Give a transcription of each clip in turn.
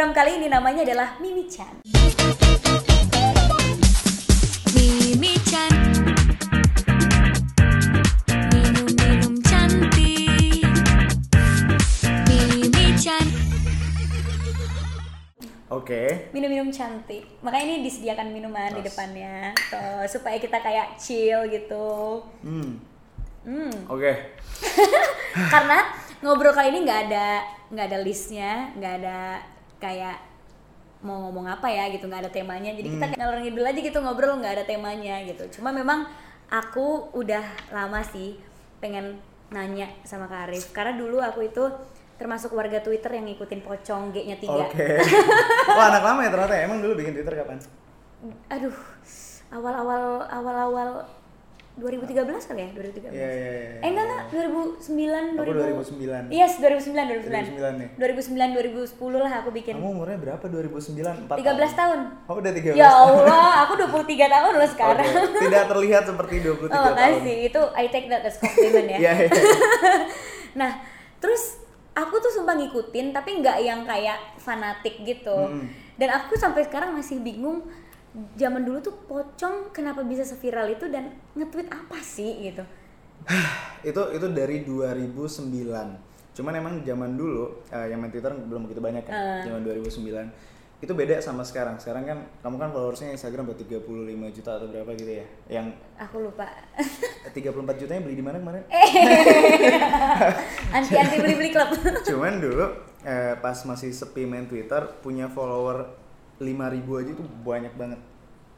program kali ini namanya adalah Mimi Chan. Mimi Chan Minum-minum cantik Mimi Chan Oke. Minum-minum cantik. Makanya ini disediakan minuman di Tos. depannya, tuh supaya kita kayak chill gitu. Hmm. Hmm. Oke. Karena ngobrol kali ini nggak ada nggak ada listnya, nggak ada kayak mau ngomong apa ya gitu, nggak ada temanya. Jadi kita ngalor ngidul aja gitu ngobrol nggak ada temanya gitu. Cuma memang aku udah lama sih pengen nanya sama Kak Arif karena dulu aku itu termasuk warga Twitter yang ngikutin pocong G-nya tiga. Oke. Wah, anak lama ya ternyata. ya? Emang dulu bikin Twitter kapan? Aduh, awal-awal awal-awal 2013 kali ya, 2013. Iya, iya, iya. Eh enggak enggak, 2009 Aku 2000. 2009. Yes, 2009 2009. 2009 nih. 2009 2010 lah aku bikin. Kamu umurnya berapa? 2009? 4 13 tahun. Oh, udah 13 Ya tahun. Allah, aku 23 tahun loh sekarang. Oke. Tidak terlihat seperti 23 Oh, tahun. makasih. Itu I take that as compliment ya. Iya, iya. Nah, terus aku tuh sumpah ngikutin tapi nggak yang kayak fanatik gitu. Mm. Dan aku sampai sekarang masih bingung zaman dulu tuh pocong kenapa bisa seviral itu dan nge-tweet apa sih gitu. itu itu dari 2009. Cuman emang zaman dulu eh, yang main Twitter belum begitu banyak kan. Eh. Zaman 2009. Itu beda sama sekarang. Sekarang kan kamu kan followersnya Instagram buat 35 juta atau berapa gitu ya. Yang Aku lupa. eh, 34 jutanya beli di mana kemarin? anti anti beli beli klub. Cuman dulu eh, pas masih sepi main Twitter punya follower 5000 aja itu banyak banget.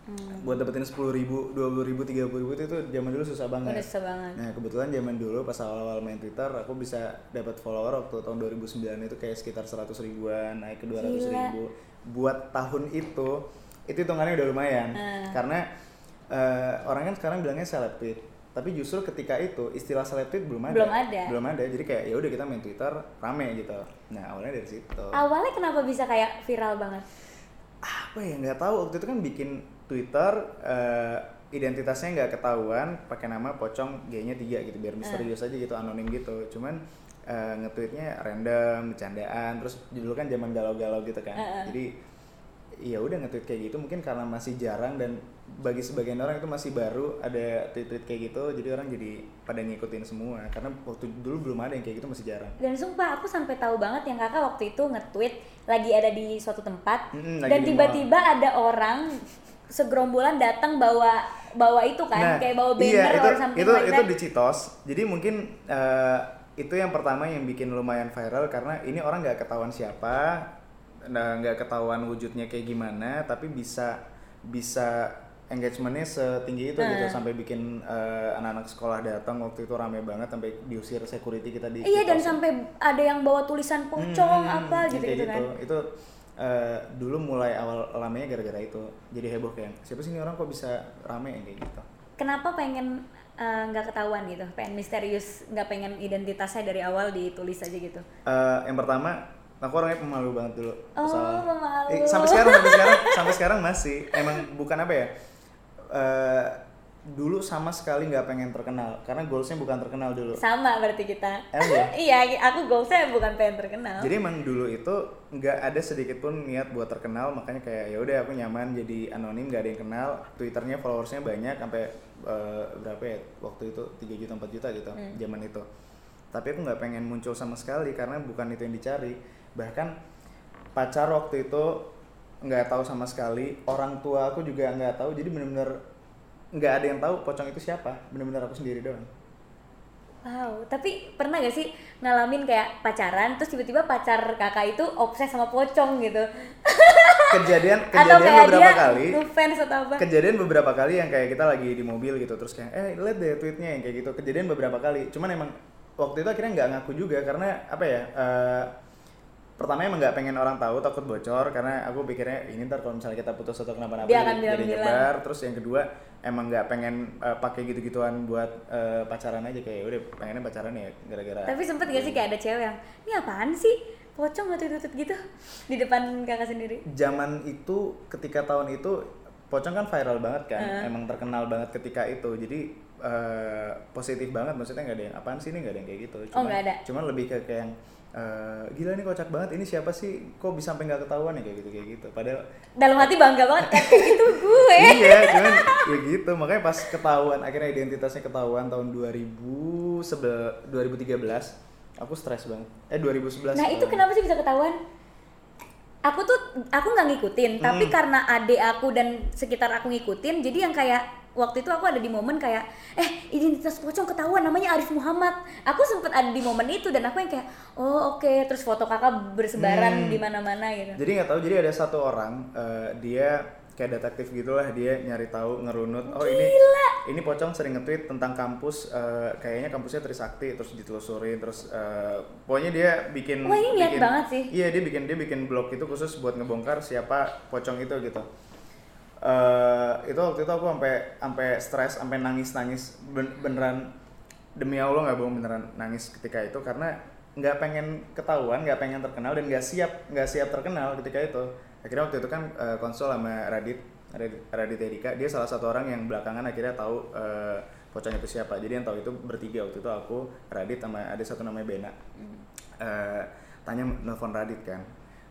Hmm. Buat dapetin 10 ribu, 20 ribu, 30 ribu itu, itu zaman dulu susah banget. Udah susah banget. Nah kebetulan zaman dulu pas awal-awal main Twitter aku bisa dapat follower waktu tahun 2009 itu kayak sekitar 100 ribuan naik ke 200 Gila. ribu. Buat tahun itu itu hitungannya udah lumayan Hmm. karena eh, orang kan sekarang bilangnya seleb tweet. Tapi justru ketika itu istilah seleb tweet belum ada. Belum ada. Belum ada. Jadi kayak ya udah kita main Twitter rame gitu. Nah awalnya dari situ. Awalnya kenapa bisa kayak viral banget? Apa ya? Nggak tahu. Waktu itu kan bikin Twitter eh, identitasnya nggak ketahuan pakai nama pocong G-nya tiga gitu biar misterius aja gitu anonim gitu. Cuman eh, nge-tweetnya random bercandaan terus dulu kan zaman galau-galau gitu kan. Jadi ya udah nge-tweet kayak gitu mungkin karena masih jarang dan bagi sebagian orang itu masih baru ada tweet-tweet kayak gitu jadi orang jadi pada ngikutin semua karena waktu dulu belum ada yang kayak gitu masih jarang. Dan sumpah aku sampai tahu banget yang kakak waktu itu nge-tweet lagi ada di suatu tempat lagi dan tiba-tiba ada orang segerombolan datang bawa bawa itu kan kayak bawa banner iya, itu, or something itu, like itu di Citos. Jadi mungkin eh, itu yang pertama yang bikin lumayan viral karena ini orang nggak ketahuan siapa nah, nggak ketahuan wujudnya kayak gimana tapi bisa bisa engagementnya setinggi itu gitu Hmm. sampai bikin eh, anak-anak sekolah datang. Waktu itu rame banget sampai diusir security kita di Iya dan sampai ada yang bawa tulisan pocong Hmm, apa gitu kayak gitu. kan. itu eh, dulu mulai awal ramenya gara-gara itu. Jadi heboh kayak siapa sih ini orang kok bisa rame? Kayak gitu. Kenapa pengen eh, nggak ketahuan gitu, pengen misterius, nggak pengen identitasnya dari awal ditulis aja gitu. Eh, yang pertama aku orangnya pemalu banget dulu. Oh, soal- pemalu. Eh, sampai sekarang sampai sekarang sampai sekarang masih. Emang bukan apa ya eh, dulu sama sekali nggak pengen terkenal karena goalsnya bukan terkenal dulu Sama berarti kita. Emang ya? iya, aku goalsnya bukan pengen terkenal. jadi emang dulu itu nggak ada sedikit pun niat buat terkenal makanya kayak ya udah aku nyaman jadi anonim nggak ada yang kenal twitternya followersnya banyak sampai eh, berapa ya waktu itu 3 juta 4 juta gitu Hmm. zaman itu tapi aku nggak pengen muncul sama sekali karena bukan itu yang dicari bahkan pacar waktu itu nggak tahu sama sekali. Orang tua aku juga nggak tahu. Jadi bener-bener nggak ada yang tahu pocong itu siapa. Bener-bener aku sendiri doang. Wow, tapi pernah gak sih ngalamin kayak pacaran terus tiba-tiba pacar kakak itu obses sama pocong gitu? kejadian Atau kejadian kayak beberapa dia kali. ngefans atau apa? kejadian beberapa kali yang kayak kita lagi di mobil gitu terus kayak eh lihat deh tweetnya yang kayak gitu. Kejadian beberapa kali. Cuman emang waktu itu akhirnya nggak ngaku juga karena apa ya eh, pertama emang nggak pengen orang tahu takut bocor karena aku pikirnya ini ntar kalau misalnya kita putus atau kenapa-napa jadi- jadi bilang-bilang. nyebar terus yang kedua emang nggak pengen eh, pakai gitu-gituan buat eh, pacaran aja kayak udah pengennya pacaran ya gara-gara Tapi sempet gak sih kayak ada cewek yang ini apaan sih? Pocong ngetut-tutut gitu di depan kakak sendiri. zaman itu ketika tahun itu pocong kan viral banget kan Eh. emang terkenal banget ketika itu jadi eh, positif banget maksudnya nggak ada yang apaan sih ini nggak ada yang kayak gitu Oh, nggak ada? cuman lebih ke kayak yang eh, gila nih kocak banget ini siapa sih? Kok bisa sampai nggak ketahuan ya? Kayak gitu kayak gitu. Padahal dalam hati bangga banget kan kayak itu gue. Iya cuman ya gitu. Makanya pas ketahuan akhirnya identitasnya ketahuan tahun 2011 2013 aku stres banget. Eh 2011 nah itu eh, kenapa sih bisa ketahuan? Aku tuh aku nggak ngikutin tapi Hmm. karena adik aku dan sekitar aku ngikutin jadi yang kayak waktu itu aku ada di momen kayak eh identitas pocong ketahuan namanya Arif Muhammad. Aku sempet ada di momen itu dan aku yang kayak oh oke. Terus foto kakak bersebaran Hmm. di mana-mana gitu. Jadi nggak tahu jadi ada satu orang eh, dia kayak detektif gitulah dia nyari tahu ngerunut oh ini ini pocong sering nge-tweet tentang kampus eh, kayaknya kampusnya Trisakti terus ditelusurin terus eh, pokoknya dia bikin Wah, ini bikin- banget sih. iya dia bikin dia bikin blog itu khusus buat ngebongkar siapa pocong itu gitu eh itu waktu itu aku sampai sampai stres sampai nangis nangis beneran demi allah nggak bohong beneran nangis ketika itu. Karena nggak pengen ketahuan nggak pengen terkenal dan nggak siap nggak siap terkenal ketika itu. Akhirnya waktu itu kan eh, konsul sama Radit Radit, Radit Erika. Dia salah satu orang yang belakangan akhirnya tahu eh, pocong itu siapa. Jadi yang tahu itu bertiga. Waktu itu aku Radit sama ada satu namanya Bena. Eh, tanya nelfon Radit kan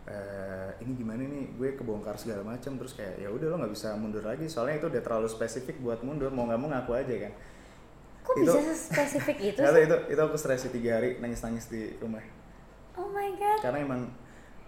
eh ini gimana nih gue kebongkar segala macam terus kayak ya udah lo nggak bisa mundur lagi soalnya itu udah terlalu spesifik buat mundur mau nggak mau ngaku aja kan. Kok Itu- bisa spesifik itu sih? itu itu aku stres tiga hari nangis nangis di rumah. Oh my god. Karena emang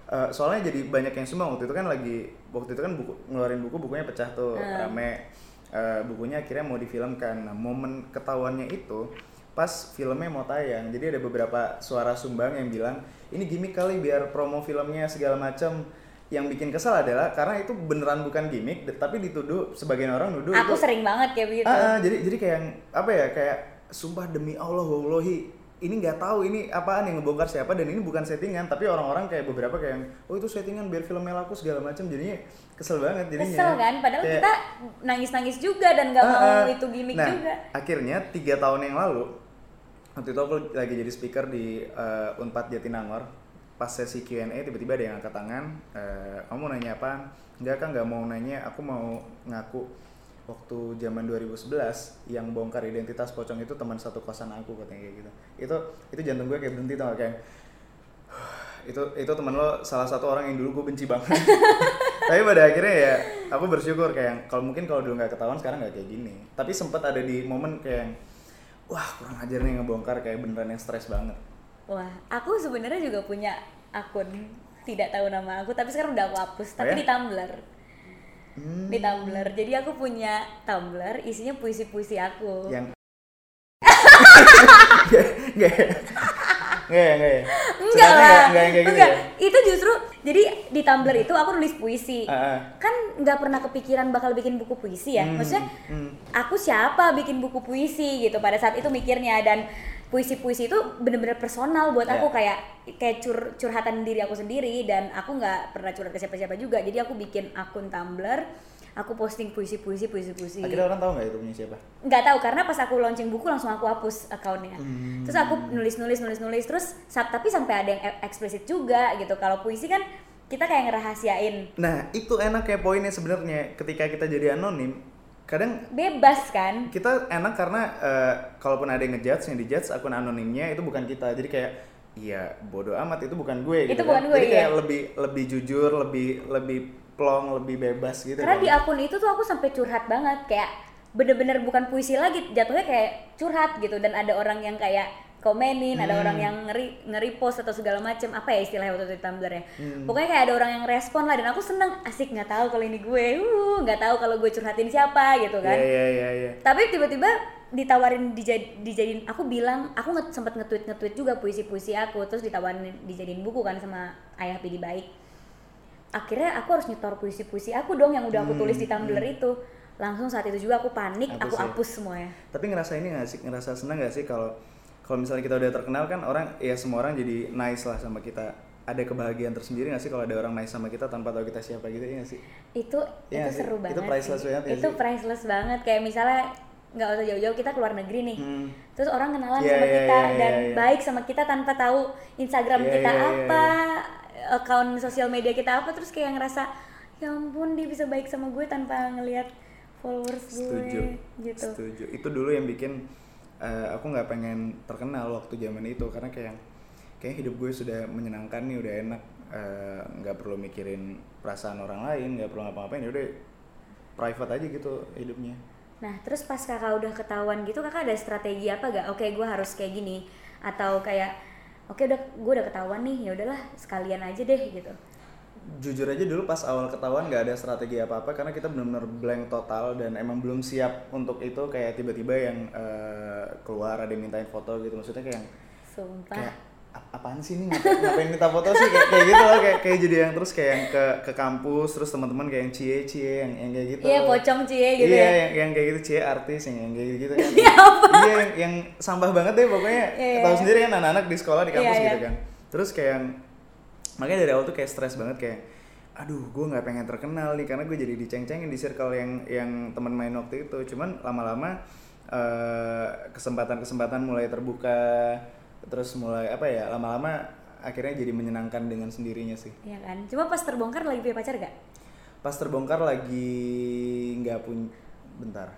eh, soalnya jadi banyak yang sumbang waktu itu kan lagi waktu itu kan buku ngeluarin buku bukunya pecah tuh Hmm. rame. Eh, bukunya akhirnya mau difilmkan nah momen ketahuannya itu pas filmnya mau tayang. Jadi ada beberapa suara sumbang yang bilang ini gimmick kali biar promo filmnya segala macam yang bikin kesal adalah karena itu beneran bukan gimmick tapi dituduh sebagian orang nuduh aku itu sering banget kayak begitu. Ah, ah, jadi jadi kayak apa ya kayak sumpah demi Allah wallahi ini nggak tahu ini apaan yang ngebongkar siapa dan ini bukan settingan tapi orang-orang kayak beberapa kayak yang, oh itu settingan biar filmnya laku segala macam jadinya kesel banget jadinya. Kesel kan? Padahal Kayak- kita nangis-nangis juga dan nggak Ah, mau itu gimmick nah, juga. akhirnya tiga tahun yang lalu waktu itu aku lagi jadi speaker di eh, Unpad Jatinangor pas sesi Q&A tiba-tiba ada yang angkat tangan eh, kamu mau nanya apa enggak kan nggak mau nanya aku mau ngaku waktu zaman 2011 yang bongkar identitas pocong itu teman satu kosan aku katanya kayak gitu. Itu itu jantung gue kayak berhenti tau gak? kayak itu itu teman lo salah satu orang yang dulu gue benci banget. Tapi pada akhirnya ya aku bersyukur kayak kalau mungkin kalau dulu nggak ketahuan sekarang nggak kayak gini. Tapi sempat ada di momen kayak wah kurang ajar nih ngebongkar kayak beneran yang stres banget. Wah aku sebenarnya juga punya akun tidak tahu nama aku tapi sekarang udah aku hapus tapi Oh ya? di Tumblr Hmm, di Tumblr. Jadi aku punya Tumblr isinya puisi-puisi aku. Yang nggak nggak. Nggak enggak lah. gitu enggak. ya? Itu justru jadi di Tumblr itu aku nulis puisi. Ah, ah. kan nggak pernah kepikiran bakal bikin buku puisi ya? Hmm, maksudnya hmm. aku siapa bikin buku puisi gitu pada saat itu mikirnya. Dan puisi-puisi itu bener-bener personal buat Ya. aku kayak kayak cur- curhatan diri aku sendiri dan aku nggak pernah curhat ke siapa-siapa juga. Jadi aku bikin akun Tumblr aku posting puisi-puisi puisi-puisi. Akhirnya orang tahu nggak itu punya siapa? Nggak tahu karena pas aku launching buku langsung aku hapus akunnya Hmm. terus aku nulis nulis nulis nulis. Terus tapi sampai ada yang e- eksplisit juga gitu. Kalau puisi kan kita kayak ngerahasiain. Nah itu enak kayak poinnya sebenarnya. Ketika kita jadi anonim kadang bebas kan kita enak karena eh, kalaupun ada yang ngejudge yang dijudge akun anonimnya itu bukan kita jadi kayak iya bodoh amat itu bukan gue Itu gitu bukan kan. gue, jadi kayak iya. lebih lebih jujur lebih lebih plong lebih bebas gitu karena kan. di akun itu tuh aku sampai curhat banget kayak bener-bener bukan puisi lagi jatuhnya kayak curhat gitu dan ada orang yang kayak komenin ada Hmm. orang yang ngeri ngeri post atau segala macem apa ya istilahnya waktu itu di Tumblr ya Hmm. pokoknya kayak ada orang yang respon lah dan aku seneng asik nggak tahu kalau ini gue uh nggak tahu kalau gue curhatin siapa gitu kan Iya iya iya iya. tapi tiba-tiba ditawarin dijad- dijadiin aku bilang aku nge sempat nge-tweet nge-tweet juga puisi-puisi aku terus ditawarin dijadiin buku kan sama ayah Pidi baik akhirnya aku harus nyetor puisi-puisi aku dong yang udah aku Hmm, tulis di Tumblr itu langsung saat itu juga aku panik Hapus aku ya? hapus semuanya Tapi ngerasa ini nggak sih ngerasa senang nggak sih kalau kalau misalnya kita udah terkenal kan orang ya semua orang jadi nice lah sama kita. Ada kebahagiaan tersendiri nggak sih kalau ada orang nice sama kita tanpa tahu kita siapa gitu ya nggak sih? itu Iya itu sih, seru itu banget priceless sih. banget ya itu sih? priceless banget kayak misalnya nggak usah jauh-jauh kita keluar negeri nih Hmm. terus orang kenalan Iya, sama iya, kita iya, dan iya. baik sama kita tanpa tahu Instagram Iya, kita iya, iya, apa account sosial media kita apa terus kayak ngerasa ya ampun dia bisa baik sama gue tanpa ngelihat followers Setuju. gue gitu Setuju. Itu dulu yang bikin eh, aku nggak pengen terkenal waktu zaman itu karena kayak kayak hidup gue sudah menyenangkan nih udah enak Eh, nggak perlu mikirin perasaan orang lain nggak perlu ngapa-ngapain ya udah private aja gitu hidupnya Nah, terus pas kakak udah ketahuan gitu, kakak ada strategi apa gak? Oke, gue harus kayak gini, atau kayak, oke udah gue udah ketahuan nih, ya udahlah sekalian aja deh gitu. Jujur aja dulu pas awal ketahuan nggak ada strategi apa-apa karena kita benar-benar blank total dan emang belum siap untuk itu. Kayak tiba-tiba yang eh, keluar ada yang mintain foto gitu. Maksudnya kayak yang Sumpah. kayak "Ap- apaan sih nih ngapain, ngapain minta foto sih? Kayak, kayak gitu lah kayak kayak jadi yang terus kayak yang ke ke kampus terus teman-teman kayak yang cie cie yang yang kayak gitu. Iya, pocong cie gitu iya ya. yang, yang kayak gitu cie artis yang, yang kayak gitu kan. Iya, iya yang, yang sampah banget deh pokoknya. Iya, tahu iya. sendiri kan anak-anak di sekolah di kampus Iya, gitu iya. kan. Terus kayak yang makanya dari awal tuh kayak stres banget kayak aduh gue nggak pengen terkenal nih karena gue jadi diceng-cengin di circle yang yang teman main waktu itu cuman lama-lama eh, kesempatan-kesempatan mulai terbuka terus mulai apa ya lama-lama akhirnya jadi menyenangkan dengan sendirinya sih Iya kan? Cuma pas terbongkar lagi punya pacar gak? pas terbongkar lagi nggak punya bentar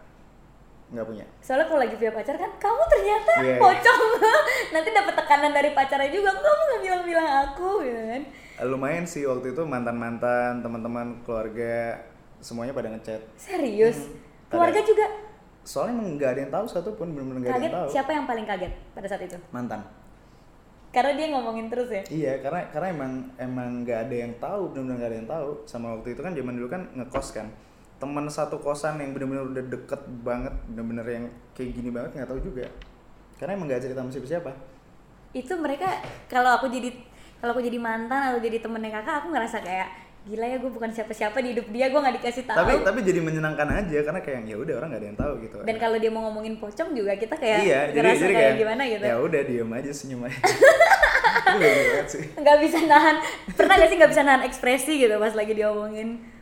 nggak punya Soalnya kalau lagi punya pacar kan, kamu ternyata Iya, iya. pocong. Nanti dapat tekanan dari pacarnya juga, kamu gak bilang-bilang aku gitu kan. lumayan sih waktu itu mantan mantan teman-teman keluarga semuanya pada ngechat Serius? Hmm, Keluarga juga soalnya emang nggak ada yang tahu satu pun benar-benar nggak ada yang tahu Siapa yang paling kaget pada saat itu? mantan Karena dia ngomongin terus ya. iya karena karena emang emang nggak ada yang tahu benar-benar nggak ada yang tahu sama waktu itu kan zaman dulu kan ngekos kan teman satu kosan yang benar-benar udah deket banget benar-benar yang kayak gini banget nggak tahu juga. Karena emang nggak cerita sama siapa-siapa. Itu mereka kalau aku jadi kalau aku jadi mantan atau jadi temennya kakak, aku ngerasa kayak gila ya gue bukan siapa-siapa di hidup dia, gue nggak dikasih tahu. tapi tapi jadi menyenangkan aja karena kayak ya udah orang nggak ada yang tahu gitu. Dan kalau dia mau ngomongin pocong juga kita kayak iya jadi ngerasa jadi kayak, kayak gimana gitu. ya udah diem aja senyum aja. Nggak bisa nahan. Pernah gak sih nggak bisa nahan ekspresi gitu pas lagi diomongin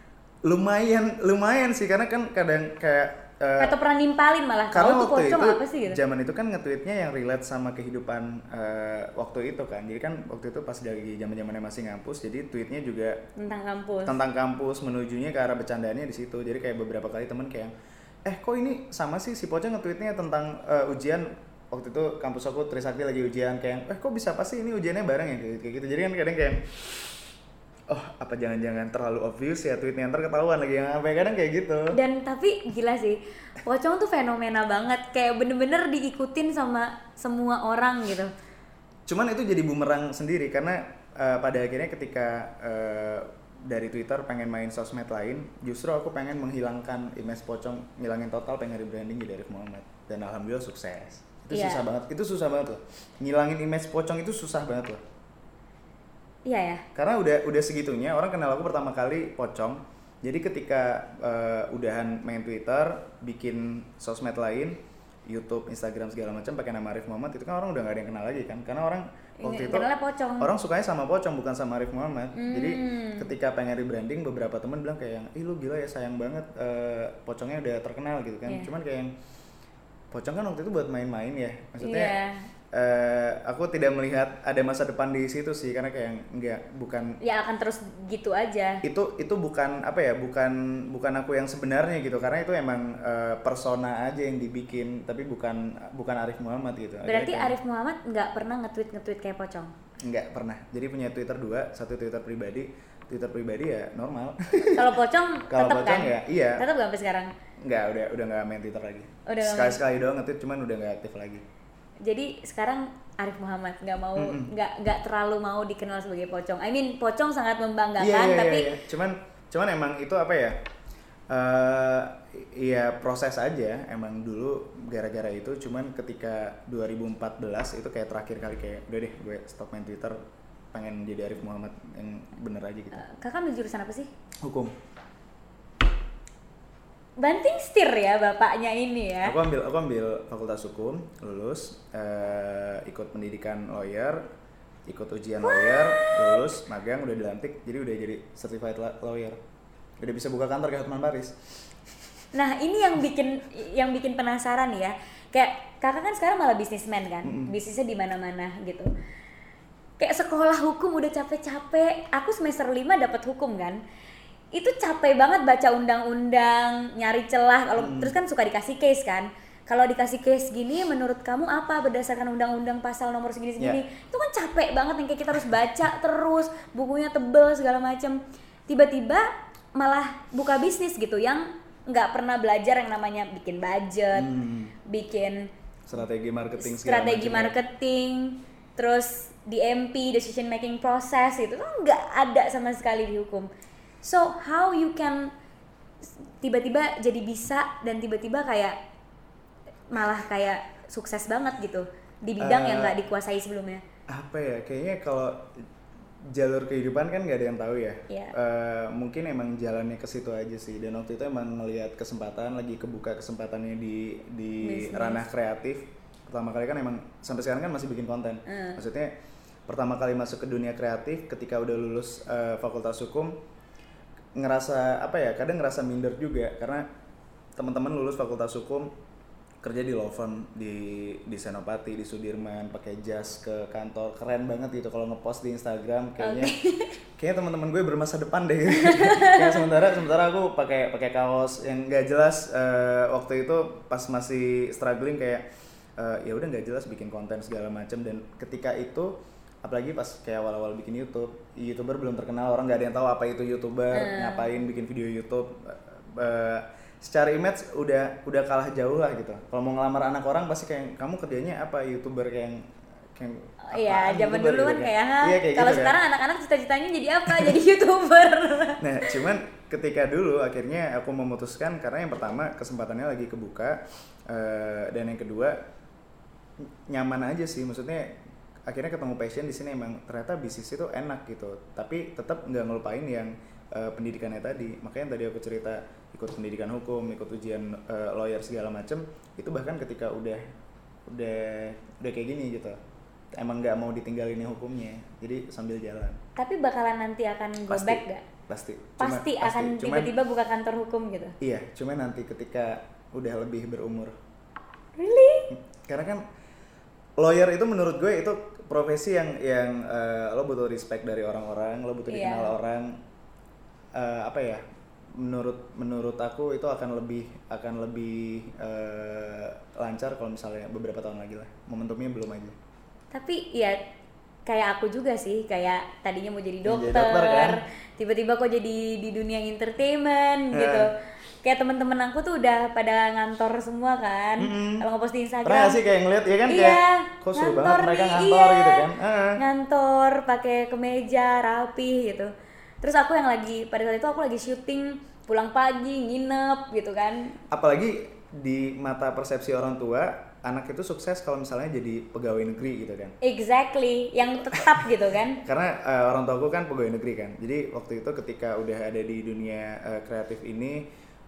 lumayan lumayan sih karena kan kadang kayak eh, atau pernah nimpalin malah. karena tuh waktu pocong itu apa sih gitu? zaman itu kan nge-tweetnya yang relate sama kehidupan eh, waktu itu kan. Jadi kan waktu itu pas lagi zaman zamannya masih ngampus jadi tweetnya juga tentang kampus. tentang kampus menujunya ke arah bercandanya di situ. Jadi kayak beberapa kali temen kayak eh kok ini sama sih si pocong nge-tweetnya tentang eh, ujian? Waktu itu kampus aku Trisakti lagi ujian kayak eh kok bisa apa sih ini ujiannya bareng ya? Kayak gitu. Jadi kan kadang kayak oh apa jangan-jangan terlalu obvious ya tweetnya? Ntar ketahuan lagi yang apa kadang kayak gitu. Dan tapi gila sih pocong tuh fenomena banget. Kayak bener-bener diikutin sama semua orang gitu. Cuman itu jadi bumerang sendiri karena eh, pada akhirnya ketika eh, dari Twitter pengen main sosmed lain justru aku pengen menghilangkan image pocong ngilangin total pengen rebranding jadi Arif Muhammad. Dan alhamdulillah sukses. Itu Iya. susah banget. Itu susah banget loh. Ngilangin image pocong itu susah banget loh iya ya. Karena udah udah segitunya orang kenal aku pertama kali pocong. Jadi ketika eh, udahan main Twitter bikin sosmed lain YouTube, Instagram segala macam pakai nama Arif Muhammad itu kan orang udah nggak ada yang kenal lagi kan? Karena orang waktu itu pocong. orang sukanya sama pocong bukan sama Arif Muhammad. Jadi Hmm. ketika pengen rebranding beberapa teman bilang kayak yang ih lu gila ya sayang banget eh, pocongnya udah terkenal gitu kan. Iya. cuman kayak yang pocong kan waktu itu buat main-main ya. Maksudnya Iya. Eh, aku tidak melihat ada masa depan di situ sih karena kayak enggak bukan ya akan terus gitu aja. Itu itu bukan apa ya bukan bukan aku yang sebenarnya gitu karena itu emang eh, persona aja yang dibikin tapi bukan bukan Arif Muhammad gitu. Berarti kayak- Arif Muhammad nggak pernah nge-tweet nge-tweet kayak pocong? Nggak pernah. Jadi punya Twitter dua satu Twitter pribadi. Twitter pribadi ya normal. Kalau pocong Kalau pocong kan? ya, iya. tetap gak sampai sekarang? Nggak udah udah nggak main Twitter lagi. Udah sekali sekali doang nge-tweet cuman udah nggak aktif lagi jadi sekarang Arif Muhammad nggak mau nggak nggak terlalu mau dikenal sebagai pocong. I mean pocong sangat membanggakan Iya, iya, tapi iya, iya. cuman cuman emang itu apa ya? Eh Iya proses aja emang dulu gara-gara itu. Cuman ketika 2014 itu kayak terakhir kali kayak udah deh gue stop main Twitter pengen jadi Arif Muhammad yang bener aja gitu. Eh, kakak ambil jurusan apa sih? Hukum banting setir ya bapaknya ini ya aku ambil aku ambil fakultas hukum lulus eh, ikut pendidikan lawyer ikut ujian lawyer lulus magang udah dilantik jadi udah jadi certified la- lawyer udah bisa buka kantor kayak Hotman Paris Nah ini yang bikin yang bikin penasaran ya. Kayak kakak kan sekarang malah bisnismen kan, bisnisnya di mana-mana gitu. Kayak sekolah hukum udah capek-capek. Aku semester 5 dapat hukum kan. Itu capek banget baca undang-undang, nyari celah. Kalau terus kan suka dikasih case kan. kalau dikasih case gini menurut kamu apa berdasarkan undang-undang pasal nomor segini-segini Ya. itu kan capek banget yang kayak kita harus baca terus bukunya tebel segala macam tiba-tiba malah buka bisnis gitu yang nggak pernah belajar yang namanya bikin budget Hmm. bikin strategi marketing strategi ya. marketing terus DMP decision making process itu kan nggak ada sama sekali di hukum so how you can tiba-tiba jadi bisa dan tiba-tiba kayak malah kayak sukses banget gitu di bidang yang Eh, nggak dikuasai sebelumnya apa ya kayaknya kalau jalur kehidupan kan nggak ada yang tahu ya Iya. Eh, mungkin emang jalannya ke situ aja sih dan waktu itu emang ngelihat kesempatan lagi kebuka kesempatannya di di Bisnis. ranah kreatif pertama kali kan emang sampai sekarang kan masih bikin konten Hmm. maksudnya pertama kali masuk ke dunia kreatif ketika udah lulus eh, fakultas hukum ngerasa apa ya kadang ngerasa minder juga. Karena teman-teman lulus fakultas hukum kerja di law firm di di Senopati di Sudirman pakai jas ke kantor. Keren banget gitu kalau ngepost di Instagram. Kayaknya kayaknya teman-teman gue bermasa depan deh. Kayak sementara sementara aku pakai pakai kaos yang nggak jelas. Eh, waktu itu pas masih struggling kayak eh, ya udah nggak jelas bikin konten segala macam dan ketika itu apalagi pas kayak awal-awal bikin YouTube youtuber belum terkenal orang nggak ada yang tahu apa itu youtuber ngapain bikin video YouTube Eh, secara image udah udah kalah jauh lah gitu kalau mau ngelamar anak orang pasti kayak kamu kerjanya apa youtuber kayak kayak Oh Iya, zaman dulu gitu kan kayak, "Hah, Iya, kayak kalau gitu kan. sekarang anak-anak cita-citanya jadi apa? jadi youtuber. Nah, cuman ketika dulu akhirnya aku memutuskan karena yang pertama kesempatannya lagi kebuka eh, dan yang kedua nyaman aja sih maksudnya akhirnya ketemu passion di sini emang ternyata bisnis itu enak gitu tapi tetap nggak ngelupain yang eh, pendidikannya tadi makanya tadi aku cerita ikut pendidikan hukum ikut ujian eh, lawyer segala macem itu bahkan ketika udah udah udah kayak gini gitu emang nggak mau ditinggalin hukumnya jadi sambil jalan Tapi bakalan nanti akan go pasti back gak? pasti Cuma- Pasti akan tiba-tiba buka kantor hukum gitu. iya cuman nanti ketika udah lebih berumur Really? karena kan lawyer itu menurut gue itu profesi yang yang eh, lo butuh respect dari orang-orang lo butuh Iya. dikenal orang Eh, apa ya menurut menurut aku itu akan lebih akan lebih eh, lancar kalau misalnya beberapa tahun lagi lah momentumnya belum aja Tapi ya kayak aku juga sih, kayak tadinya mau jadi dokter, dokter, kan? tiba-tiba kok jadi di dunia entertainment Eh. gitu. Kayak temen-temen aku tuh udah pada ngantor semua kan. Mm-mm. Kalau ngepost di Instagram. pernah sih kayak ngeliat ya kan iya, kayak kok seru banget mereka ngantor iya. gitu kan Heeh. Ngantor pakai kemeja rapi gitu. Terus aku yang lagi pada saat itu aku lagi syuting, pulang pagi, nginep gitu kan. apalagi di mata persepsi orang tua anak itu sukses kalau misalnya jadi pegawai negeri gitu kan. Exactly, yang tetap gitu kan. karena eh, orang tuaku kan pegawai negeri kan. Jadi waktu itu ketika udah ada di dunia eh, kreatif ini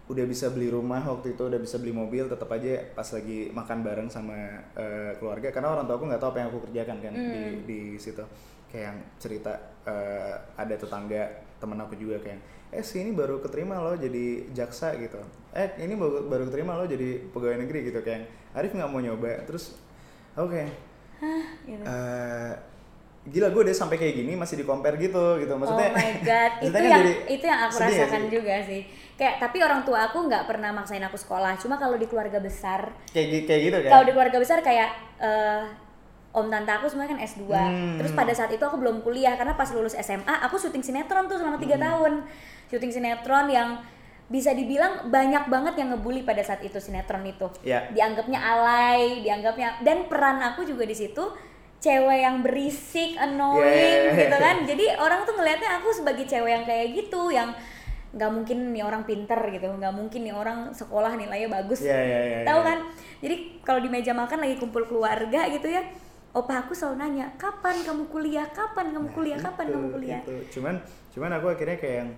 udah bisa beli rumah waktu itu udah bisa beli mobil tetap aja pas lagi makan bareng sama eh, keluarga. Karena orang tuaku nggak tahu apa yang aku kerjakan kan di di situ. Kayak yang cerita eh, ada tetangga temen aku juga kayak eh si ini baru keterima loh jadi jaksa gitu. Eh ini baru baru keterima loh jadi pegawai negeri gitu kayak Arif nggak mau nyoba terus oke Gitu. Eh, gila gue udah sampai kayak gini masih di compare gitu gitu maksudnya oh my god, itu yang jadi itu yang aku nggak rasakan sih? juga sih. Kayak tapi orang tua aku nggak pernah maksain aku sekolah. Cuma kalau di keluarga besar, kayak kayak gitu kan kalau di keluarga besar kayak eh, om tante aku semuanya kan S2. Hmm. Terus pada saat itu aku belum kuliah karena pas lulus SMA aku syuting sinetron tuh selama Hmm. tiga tahun. Syuting sinetron yang bisa dibilang banyak banget yang ngebully pada saat itu sinetron itu. Iya. Dianggapnya alay, dianggapnya dan peran aku juga di situ cewek yang berisik, annoying Yeah. gitu kan. Jadi orang tuh ngelihatnya aku sebagai cewek yang kayak gitu yang nggak mungkin nih orang pinter gitu, nggak mungkin nih orang sekolah nilainya bagus Iya, iya, iya, tahu iya. kan jadi kalau di meja makan lagi kumpul keluarga gitu ya opa aku selalu nanya kapan kamu kuliah kapan kamu Nah, kuliah kapan itu, kamu kuliah itu. cuman cuman aku akhirnya kayak yang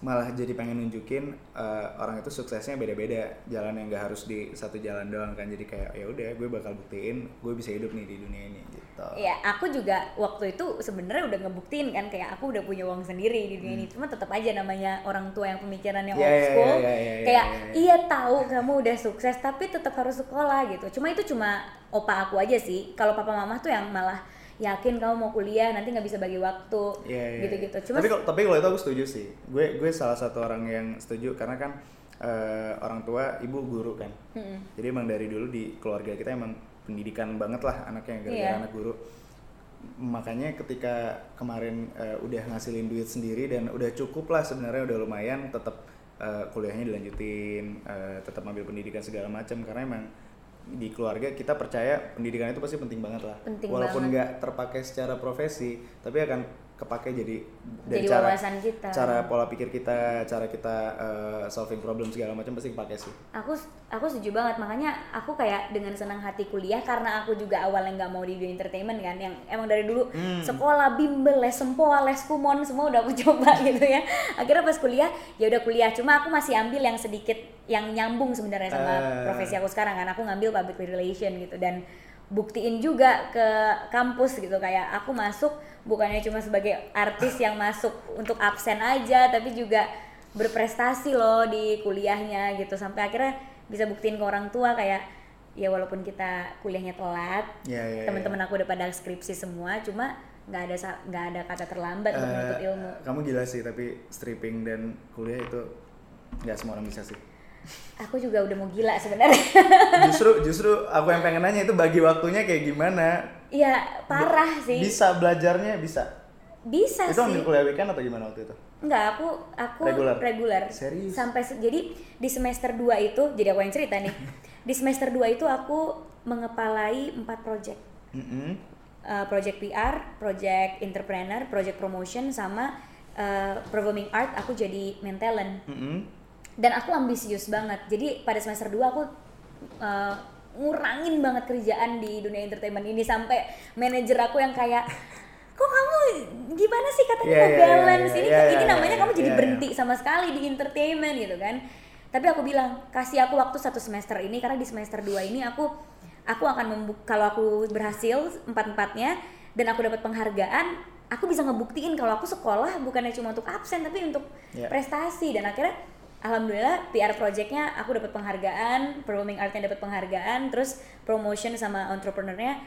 malah jadi pengen nunjukin eh, orang itu suksesnya beda-beda. Jalan yang nggak harus di satu jalan doang kan. Jadi kayak ya udah gue bakal buktiin gue bisa hidup nih di dunia ini gitu. Ya aku juga waktu itu sebenarnya udah ngebuktiin kan kayak aku udah punya uang sendiri di dunia ini. Cuma tetap aja namanya orang tua yang pemikirannya Hmm. Iya, old iya, school. iya, iya, iya, kayak iya, iya. iya tahu kamu udah sukses tapi tetap harus sekolah gitu. Cuma itu cuma opa aku aja sih. Kalau papa mama tuh yang malah yakin kamu mau kuliah nanti nggak bisa bagi waktu Iya, iya, gitu-gitu iya. cuma tapi kalau tapi kalau itu aku setuju sih gue gue salah satu orang yang setuju karena kan eh, orang tua ibu guru kan Mm-mm. jadi emang dari dulu di keluarga kita emang pendidikan banget lah anaknya gara-gara Iya. anak guru makanya ketika kemarin eh, udah ngasilin duit sendiri dan udah cukup lah sebenarnya udah lumayan tetap eh, kuliahnya dilanjutin eh, tetap ambil pendidikan segala macam karena emang di keluarga kita percaya pendidikan itu pasti penting banget lah. Penting walaupun nggak terpakai secara profesi tapi akan kepake jadi dari Jadi cara kita. cara pola pikir kita cara kita eh, solving problem segala macam pasti kepake sih aku aku setuju banget makanya aku kayak dengan senang hati kuliah karena aku juga awalnya nggak mau di dunia entertainment kan yang emang dari dulu Hmm. sekolah bimbel les sempoa les kumon semua udah aku coba gitu ya akhirnya pas kuliah ya udah kuliah cuma aku masih ambil yang sedikit yang nyambung sebenarnya sama Eh. profesi aku sekarang kan aku ngambil public relation gitu dan buktiin juga ke kampus gitu kayak aku masuk bukannya cuma sebagai artis yang masuk untuk absen aja tapi juga berprestasi loh di kuliahnya gitu. Sampai akhirnya bisa buktiin ke orang tua kayak ya walaupun kita kuliahnya telat Ya, ya, ya. teman-teman aku udah pada skripsi semua cuma nggak ada nggak ada kata terlambat untuk Eh, menuntut ilmu. kamu gila sih tapi stripping dan kuliah itu nggak semua orang bisa sih aku juga udah mau gila sebenarnya justru justru aku yang pengen nanya itu bagi waktunya kayak gimana ya parah sih bisa belajarnya bisa bisa itu sih ambil kuliah weekend atau gimana waktu itu Enggak, aku aku Regular? regular. Serius? Sampai se- jadi di semester 2 itu, jadi aku yang cerita nih. di semester 2 itu aku mengepalai empat project. Mm-mm. Uh, project PR, project entrepreneur, project promotion sama uh, performing art aku jadi main talent. Mm-mm. Dan aku ambisius banget. Jadi pada semester 2 aku uh, ngurangin banget kerjaan di dunia entertainment ini sampai manajer aku yang kayak kok kamu gimana sih? Katanya Iya, mau iya, iya, balance. Iya, ini iya, ini namanya iya, kamu jadi iya, berhenti sama sekali di entertainment gitu kan. Tapi aku bilang kasih aku waktu satu semester ini karena di semester 2 ini aku aku akan membuk kalau aku berhasil empat empatnya dan aku dapat penghargaan aku bisa ngebuktiin kalau aku sekolah bukannya cuma untuk absen tapi untuk Iya. prestasi. Dan akhirnya alhamdulillah PR projectnya aku dapat penghargaan performing artnya dapat penghargaan terus promotion sama entrepreneurnya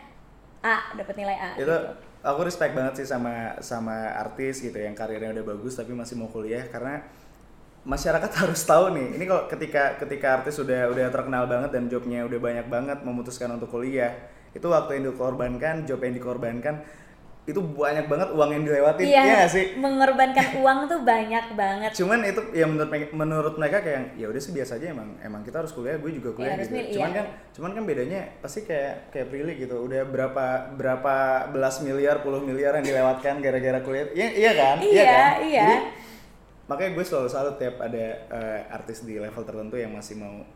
A dapat nilai A itu gitu. aku respect banget sih sama sama artis gitu yang karirnya udah bagus tapi masih mau kuliah karena masyarakat harus tahu nih ini kalau ketika ketika artis udah udah terkenal banget dan jobnya udah banyak banget memutuskan untuk kuliah itu waktu yang dikorbankan job yang dikorbankan itu banyak banget uang yang dilewatin. Iya iya nggak sih? mengorbankan uang tuh banyak banget. Cuman itu ya menurut menurut mereka kayak ya udah sih biasa aja emang emang kita harus kuliah gue juga kuliah harus gitu. milih, cuman iya. kan cuman kan bedanya pasti kayak kayak Prilly gitu udah berapa berapa belas miliar puluh miliar yang dilewatkan gara-gara kuliah? Iya iya kan? Iya, kan? iya. Jadi, makanya gue selalu salut tiap ada eh, artis di level tertentu yang masih mau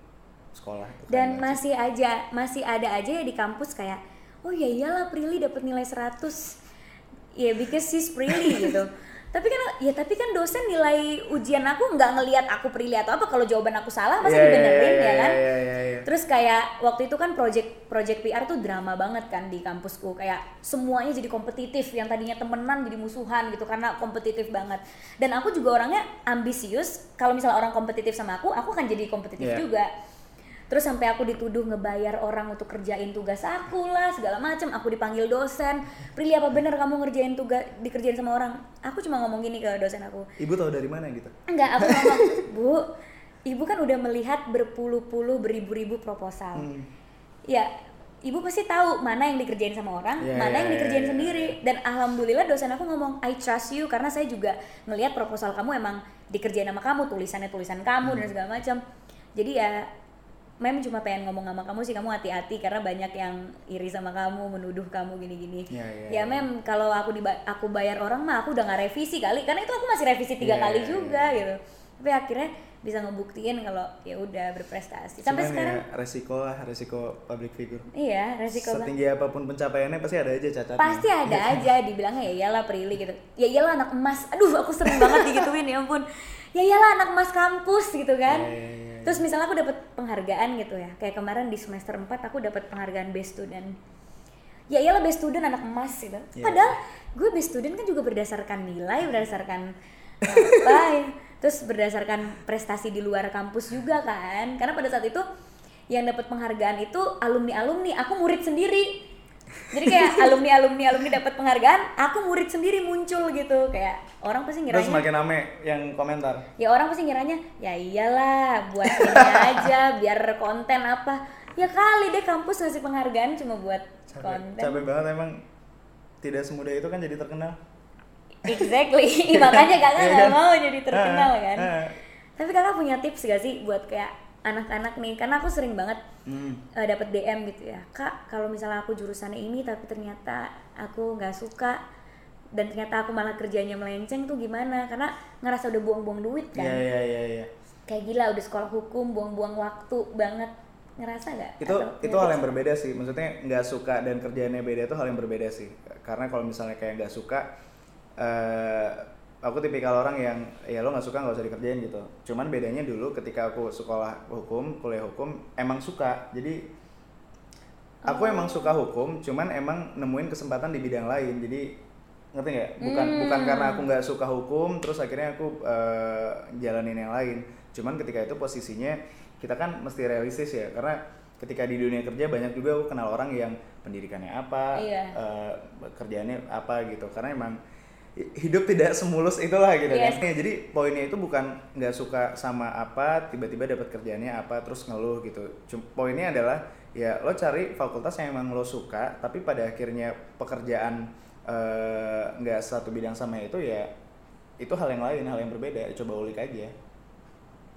sekolah Itu keren dan sih. masih aja masih ada aja ya di kampus kayak oh ya iyalah Prilly dapat nilai 100 ya because she's Prilly gitu. Tapi kan ya tapi kan dosen nilai ujian aku nggak ngelihat aku Prilly atau apa. Kalau jawaban aku salah Iya, iya, dibenerin iya, ya iya, kan? iya, iya, iya. terus kayak waktu itu kan project project PR tuh drama banget kan di kampusku. Kayak semuanya jadi kompetitif. Yang tadinya temenan jadi musuhan gitu karena kompetitif banget. Dan aku juga orangnya ambisius. Kalau misalnya orang kompetitif sama aku aku akan jadi kompetitif Iya. juga terus sampai aku dituduh ngebayar orang untuk kerjain tugas aku lah segala macem aku dipanggil dosen Prilly apa bener kamu ngerjain tugas dikerjain sama orang aku cuma ngomong gini ke dosen aku ibu tahu dari mana gitu Enggak, aku ngomong, Bu, Ibu kan udah melihat berpuluh-puluh, beribu-ribu proposal. Hmm. Ya, Ibu pasti tahu mana yang dikerjain sama orang, Iya, mana iya, yang iya, dikerjain iya, sendiri. Dan alhamdulillah dosen aku ngomong, I trust you karena saya juga ngelihat proposal kamu emang dikerjain sama kamu, tulisannya tulisan kamu Hmm. dan segala macam. Jadi ya Mem cuma pengen ngomong sama kamu sih kamu hati-hati karena banyak yang iri sama kamu, menuduh kamu gini-gini. Iya, iya, ya iya. Mem kalau aku diba- aku bayar orang mah aku udah nggak revisi kali karena itu aku masih revisi tiga Iya, kali iya, juga gitu. Tapi akhirnya bisa ngebuktiin kalau ya udah berprestasi. Sampai Cuman sekarang ya resiko lah resiko public figure iya resiko banget. setinggi apa pun pencapaiannya pasti ada aja cacatnya Pasti ada aja dibilangnya ya iyalah Prilly gitu. Ya iyalah anak emas. Aduh, aku sering banget digituin ya ampun. Ya iyalah anak emas kampus gitu kan. Iya, iya, iya, iya. Terus misalnya aku dapat penghargaan gitu ya. Kayak kemarin di semester 4 aku dapat penghargaan best student. Ya iyalah best student anak emas gitu. Iya. Padahal gue best student kan juga berdasarkan nilai, berdasarkan apa ya. Terus berdasarkan prestasi di luar kampus juga kan. Karena pada saat itu yang dapat penghargaan itu alumni-alumni, aku murid sendiri. Jadi kayak alumni alumni alumni dapat penghargaan aku murid sendiri muncul gitu kayak orang pasti Terus ngiranya semakin rame yang komentar. ya orang pasti ngiranya ya iyalah buat ini aja biar konten apa ya kali deh kampus ngasih penghargaan cuma buat Capek, konten capek banget emang tidak semudah itu kan jadi terkenal. exactly makanya kakak Iya nggak kan? mau jadi terkenal Ah, kan ah. tapi kakak punya tips gak sih buat kayak anak-anak nih karena aku sering banget Hmm. uh, dapat DM gitu ya kak kalau misalnya aku jurusannya ini tapi ternyata aku nggak suka dan ternyata aku malah kerjanya melenceng tuh gimana? Karena ngerasa udah buang-buang duit kan? Iya iya iya iya. kayak gila udah sekolah hukum buang-buang waktu banget. Ngerasa nggak? Itu Atau itu hal yang berbeda sih. Maksudnya nggak suka dan kerjaannya beda itu hal yang berbeda sih. Karena kalau misalnya kayak nggak suka eh aku tipikal orang yang ya lo nggak suka nggak usah dikerjain gitu. Cuman bedanya dulu ketika aku sekolah hukum kuliah hukum emang suka. Jadi aku Oh. emang suka hukum cuman emang nemuin kesempatan di bidang lain. Jadi ngerti nggak? Bukan Hmm. bukan karena aku nggak suka hukum terus akhirnya aku eh, jalanin yang lain. Cuman ketika itu posisinya kita kan mesti realistis ya. Karena ketika di dunia kerja banyak juga aku kenal orang yang pendidikannya apa Iya. eh, kerjaannya apa gitu. Karena emang hidup tidak semulus itulah gitu Yes. kan jadi poinnya itu bukan nggak suka sama apa tiba-tiba dapat kerjaannya apa terus ngeluh gitu Cum- poinnya adalah ya lo cari fakultas yang emang lo suka tapi pada akhirnya pekerjaan eh, nggak satu bidang sama itu ya itu hal yang lain hal yang berbeda coba ulik aja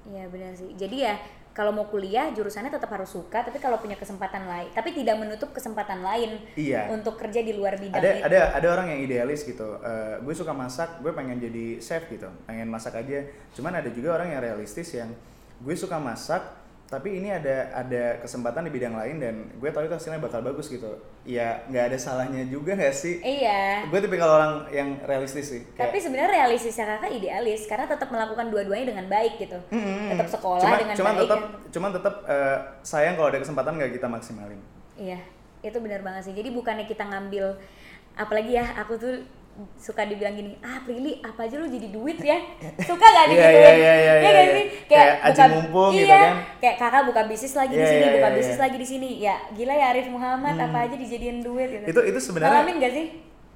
Iya benar sih. Jadi ya kalau mau kuliah jurusannya tetap harus suka, tapi kalau punya kesempatan lain, tapi tidak menutup kesempatan lain Iya. untuk kerja di luar bidang ada itu. ada ada orang yang idealis gitu Eh, gue suka masak gue pengen jadi chef gitu pengen masak aja cuman ada juga orang yang realistis yang gue suka masak tapi ini ada ada kesempatan di bidang lain dan gue tahu itu hasilnya bakal bagus gitu ya nggak ada salahnya juga nggak sih Iya. gue tipikal orang yang realistis sih Tapi sebenarnya realistisnya kakak idealis karena tetap melakukan dua-duanya dengan baik gitu. Mm-mm. Tetap sekolah Cuma- dengan cuman baik. tetap kan. cuman tetap eh, sayang kalau ada kesempatan nggak kita maksimalin Iya, itu benar banget sih. Jadi bukannya kita ngambil apalagi ya aku tuh suka dibilang gini, ah Prilly apa aja lu jadi duit ya? Suka gak nih Iya, gitu iya, iya, iya, gak sih? Kayak aji mumpung iya, gitu kan. kayak kakak buka bisnis lagi di Iya, sini iya, buka iya, bisnis iya. lagi di sini. Ya gila ya Arif Muhammad apa aja dijadiin duit gitu. Itu itu sebenarnya ngalamin gak sih?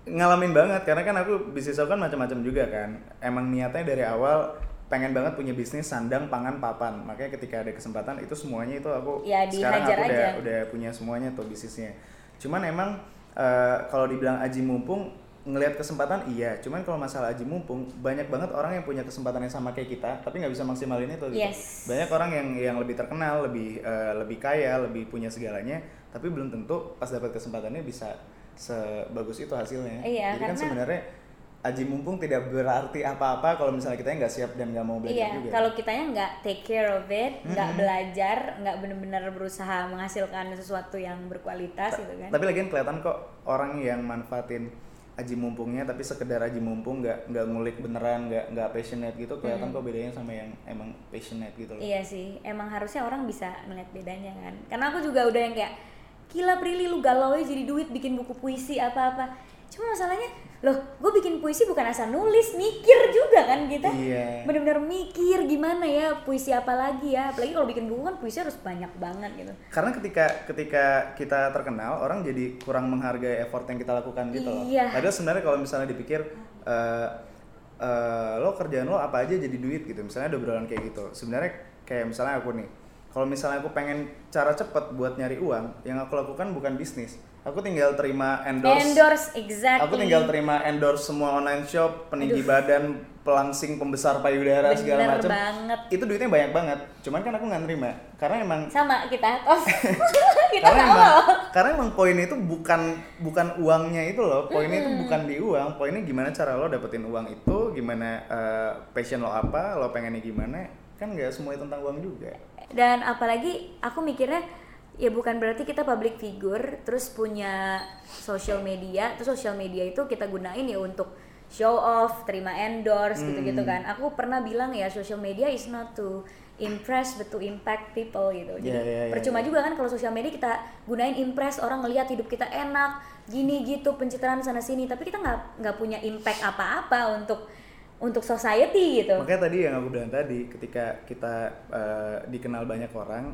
Ngalamin banget karena kan aku bisnis aku kan macam-macam juga kan. Emang niatnya dari awal pengen banget punya bisnis sandang pangan papan. Makanya ketika ada kesempatan itu semuanya itu aku Ya, sekarang aku udah aja. udah punya semuanya tuh bisnisnya. Cuman emang eh, kalau dibilang aji mumpung ngelihat kesempatan iya. Cuman kalau masalah aji mumpung banyak banget orang yang punya kesempatan yang sama kayak kita tapi nggak bisa maksimalin itu gitu. Yes. banyak orang yang yang lebih terkenal lebih eh, lebih kaya lebih punya segalanya tapi belum tentu pas dapat kesempatannya bisa sebagus itu hasilnya. Iya, jadi kan karena- sebenarnya aji mumpung tidak berarti apa-apa kalau misalnya kita nggak siap dan nggak mau belajar Iya, juga. kalau kitanya nggak take care of it, nggak belajar, nggak benar-benar berusaha menghasilkan sesuatu yang berkualitas gitu kan. tapi lagian kelihatan kok orang yang manfaatin aji mumpungnya tapi sekedar aji mumpung nggak nggak ngulik beneran nggak nggak passionate gitu kelihatan kok bedanya sama yang emang passionate gitu loh Iya sih, emang harusnya orang bisa melihat bedanya kan. Karena aku juga udah yang kayak gila Prilly lu galau aja jadi duit bikin buku puisi apa-apa. Cuma masalahnya, loh gue bikin puisi bukan asal nulis, mikir juga kan kita. Iya. Bener-bener mikir gimana ya puisi apa lagi ya. Apalagi kalau bikin buku kan puisi harus banyak banget gitu. karena ketika ketika kita terkenal orang jadi kurang menghargai effort yang kita lakukan gitu loh Iya. padahal sebenarnya kalau misalnya dipikir eh, eh, lo kerjaan lo apa aja jadi duit gitu misalnya ada obrolan kayak gitu sebenarnya kayak misalnya aku nih kalau misalnya aku pengen cara cepet buat nyari uang yang aku lakukan bukan bisnis aku tinggal terima endorse, Endorse, exactly. aku tinggal terima endorse semua online shop peninggi badan pelangsing pembesar payudara segala Bener macam banget. itu duitnya banyak banget. Cuman kan aku nggak nerima. Karena emang Sama kita, tos. kita karena sama emang, karena emang poin itu bukan bukan uangnya itu loh. Poinnya itu bukan di uang. Poinnya gimana cara lo dapetin uang itu? Gimana eh, passion lo apa? Lo pengennya gimana? Kan nggak semuanya tentang uang juga. Dan apalagi aku mikirnya ya bukan berarti kita public figure terus punya social media, terus social media itu kita gunain ya untuk show off, terima endorse gitu-gitu Hmm. kan. Aku pernah bilang ya social media is not to impress but to impact people gitu. Jadi Iya, iya, iya, percuma iya. juga kan kalau social media kita gunain impress orang ngelihat hidup kita enak, gini gitu pencitraan sana sini, tapi kita nggak nggak punya impact apa-apa untuk untuk society gitu. makanya tadi yang aku bilang tadi ketika kita eh, dikenal banyak orang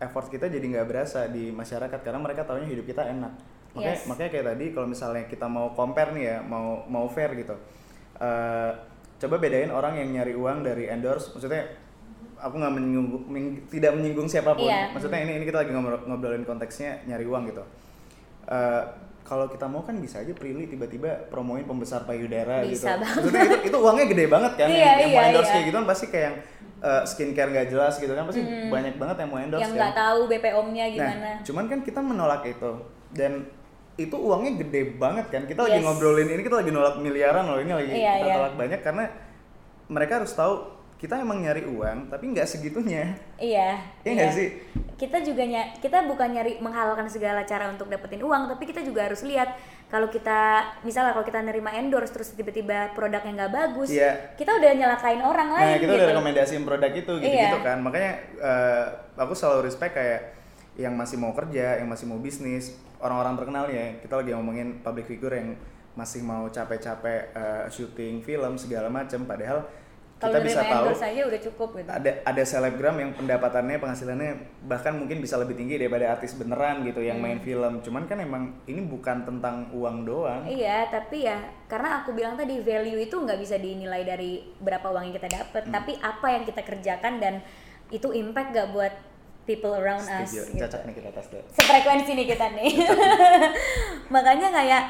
effort kita jadi nggak berasa di masyarakat karena mereka taunya hidup kita enak makanya Yes. makanya kayak tadi kalau misalnya kita mau compare nih ya mau mau fair gitu Eh, coba bedain orang yang nyari uang dari endorse maksudnya aku nggak menyinggung meng- tidak menyinggung siapa pun Iya. maksudnya ini ini kita lagi ngobrol- ngobrolin konteksnya nyari uang gitu Eh, kalau kita mau kan bisa aja Prilly tiba-tiba promoin pembesar payudara gitu Bisa banget. maksudnya itu, itu uangnya gede banget kan Iya, yang, yang mau iya, endorse iya. kayak gitu kan pasti kayak yang eh, skincare nggak jelas gitu kan pasti banyak banget yang mau endorse yang kan nggak tahu BPOM-nya gimana Nah, cuman kan kita menolak itu dan itu uangnya gede banget kan. Kita lagi Yes. ngobrolin ini kita lagi nolak miliaran loh ini lagi Iya, kita iya. tolak banyak karena mereka harus tahu kita emang nyari uang tapi nggak segitunya. iya Iya nggak sih? kita juga ny- kita bukan nyari menghalalkan segala cara untuk dapetin uang tapi kita juga harus lihat kalau kita misalnya kalau kita nerima endorse terus tiba-tiba produknya nggak bagus Iya. kita udah nyelakain orang Nah, lain kita gitu udah rekomendasiin produk itu gitu-gitu Iya. kan. Makanya eh, aku selalu respect kayak yang masih mau kerja, yang masih mau bisnis, orang-orang terkenal ya. Kita lagi ngomongin public figure yang masih mau capek-capek eh, syuting film segala macam padahal kalau kita bisa tahu aja udah cukup gitu ada ada selebgram yang pendapatannya penghasilannya bahkan mungkin bisa lebih tinggi daripada artis beneran gitu yang main film cuman kan emang ini bukan tentang uang doang Iya, tapi ya karena aku bilang tadi value itu nggak bisa dinilai dari berapa uang yang kita dapat, Hmm. tapi apa yang kita kerjakan dan itu impact gak buat people around us. Setuju. Gitu. cocok nih kita tes deh Sefrekuensi nih kita nih. Makanya kayak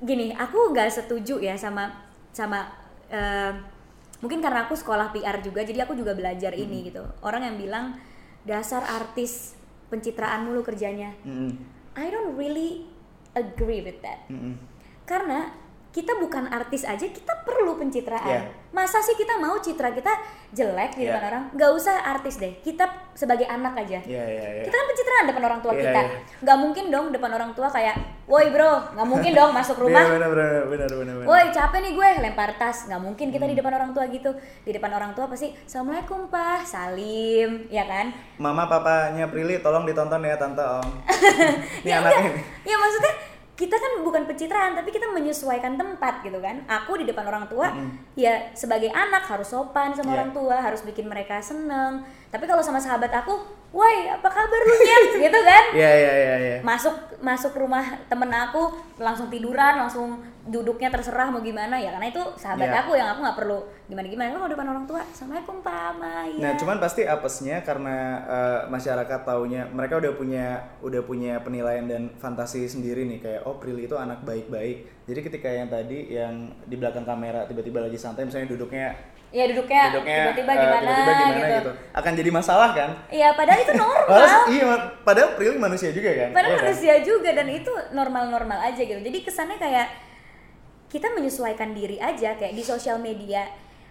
gini, aku nggak setuju ya sama sama eh, mungkin karena aku sekolah PR juga, jadi aku juga belajar Hmm. ini gitu. Orang yang bilang dasar artis pencitraan mulu kerjanya. Mm-mm. I don't really agree with that. Mm-mm. Karena kita bukan artis aja, kita perlu pencitraan. Yeah. Masa sih kita mau citra kita jelek di depan Yeah. orang? Gak usah artis deh, kita sebagai anak aja. Iya iya iya. Kita kan pencitraan depan orang tua Iya, kita. iya. Gak mungkin dong depan orang tua kayak, woi bro, gak mungkin dong masuk Iya rumah. benar benar benar benar. benar. Woi capek nih gue lempar tas nggak mungkin kita Hmm. di depan orang tua gitu di depan orang tua pasti assalamualaikum pak salim ya kan Mama papanya Prilly tolong ditonton ya tante Om. Ini ya anaknya ya maksudnya kita kan bukan pencitraan tapi kita menyesuaikan tempat gitu kan aku di depan orang tua ya sebagai anak harus sopan sama Iya. orang tua harus bikin mereka seneng tapi kalau sama sahabat aku woi apa kabar lu Nyet?" gitu kan Iya iya iya iya. masuk masuk rumah temen aku langsung tiduran langsung duduknya terserah mau gimana ya karena itu sahabat Iya. aku yang aku nggak perlu gimana gimana kalau depan orang tua assalamualaikum pak ma ya Nah, cuman pasti apesnya karena eh, masyarakat taunya mereka udah punya udah punya penilaian dan fantasi sendiri nih kayak oh Prilly itu anak baik-baik. Jadi ketika yang tadi yang di belakang kamera tiba-tiba lagi santai misalnya duduknya ya duduknya, duduknya tiba-tiba eh, gimana, tiba-tiba gimana gitu. gitu. Akan jadi masalah kan? Iya, padahal itu normal. Padahal, iya, padahal Prilly manusia juga kan? Padahal Iya kan? manusia juga dan itu normal-normal aja gitu. Jadi kesannya kayak kita menyesuaikan diri aja kayak di sosial media